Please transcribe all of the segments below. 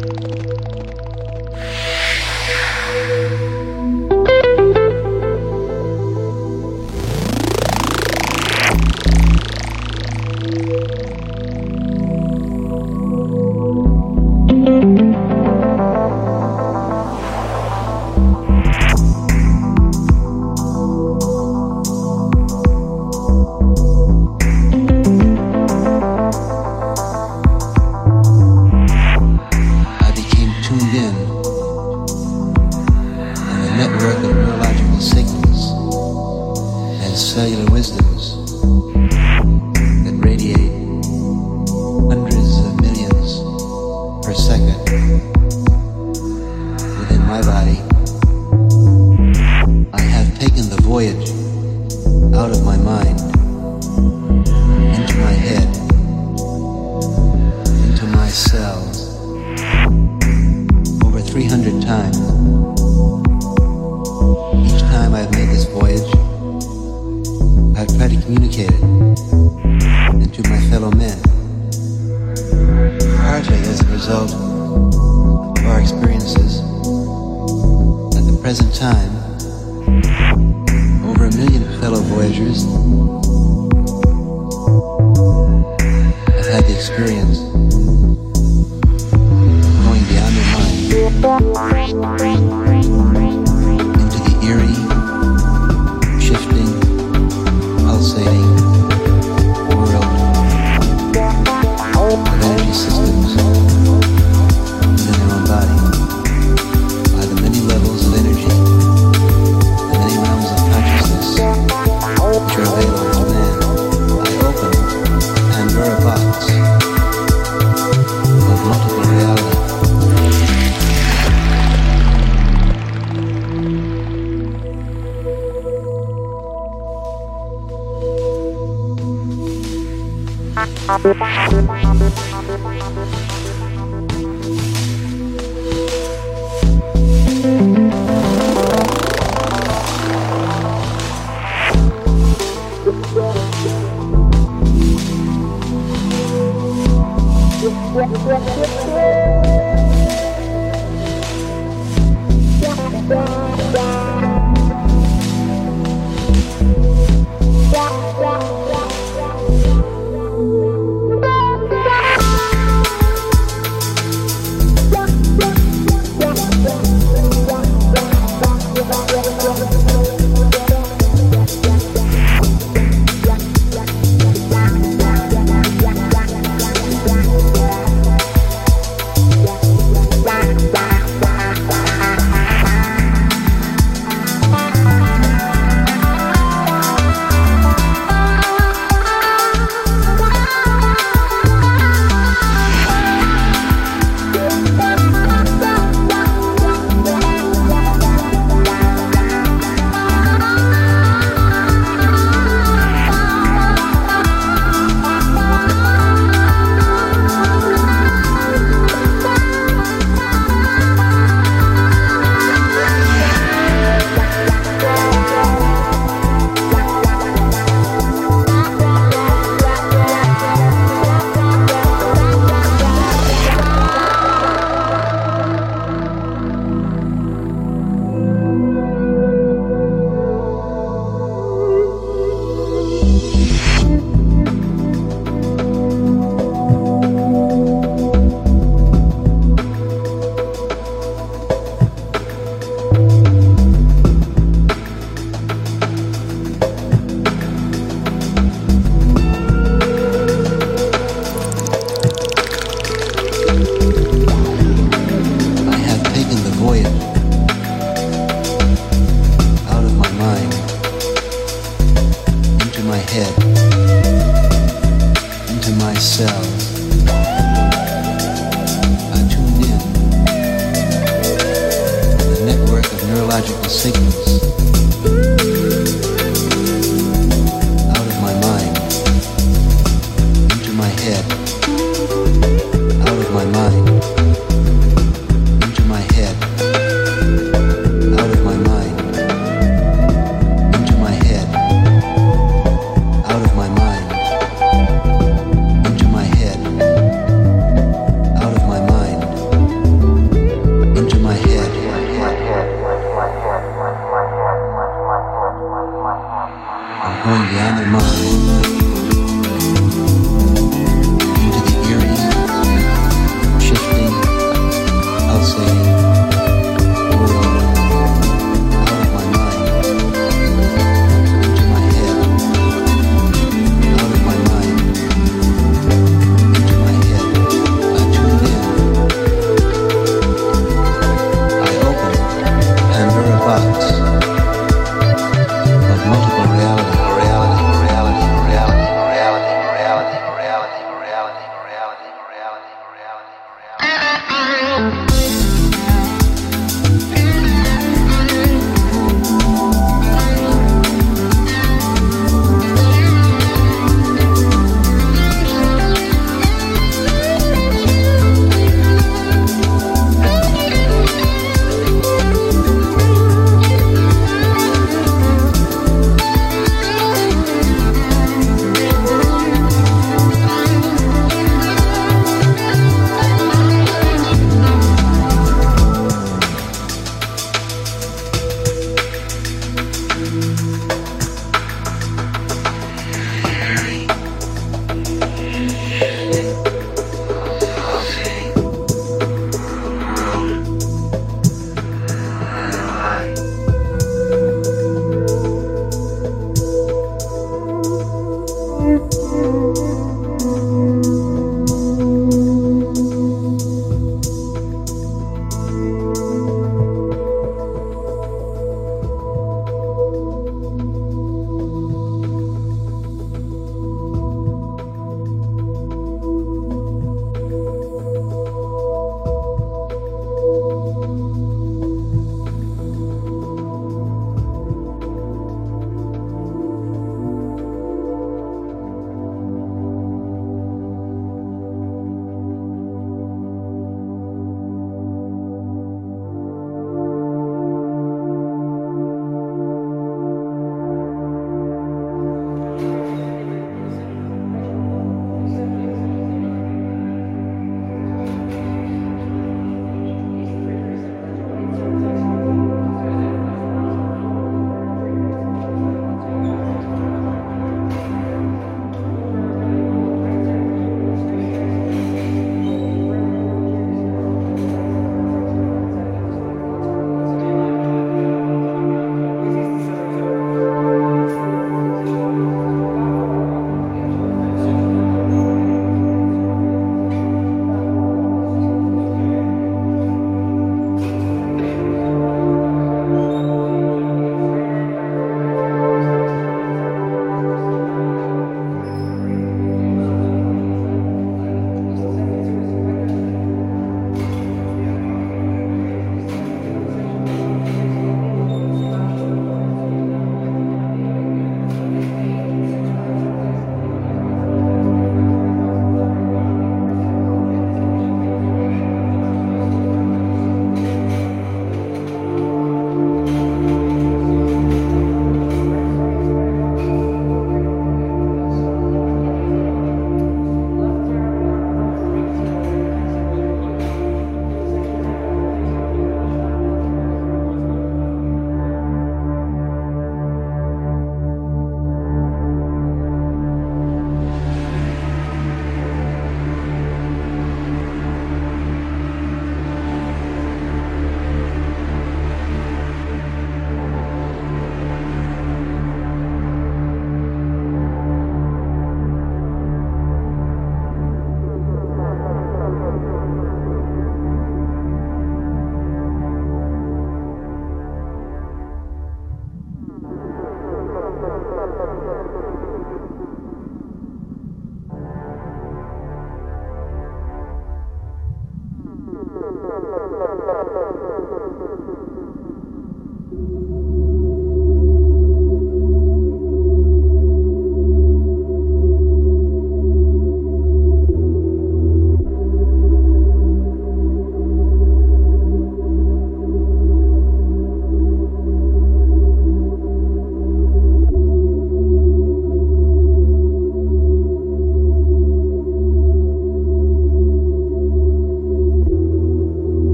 Música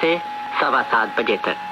से सवा सात बजे तक।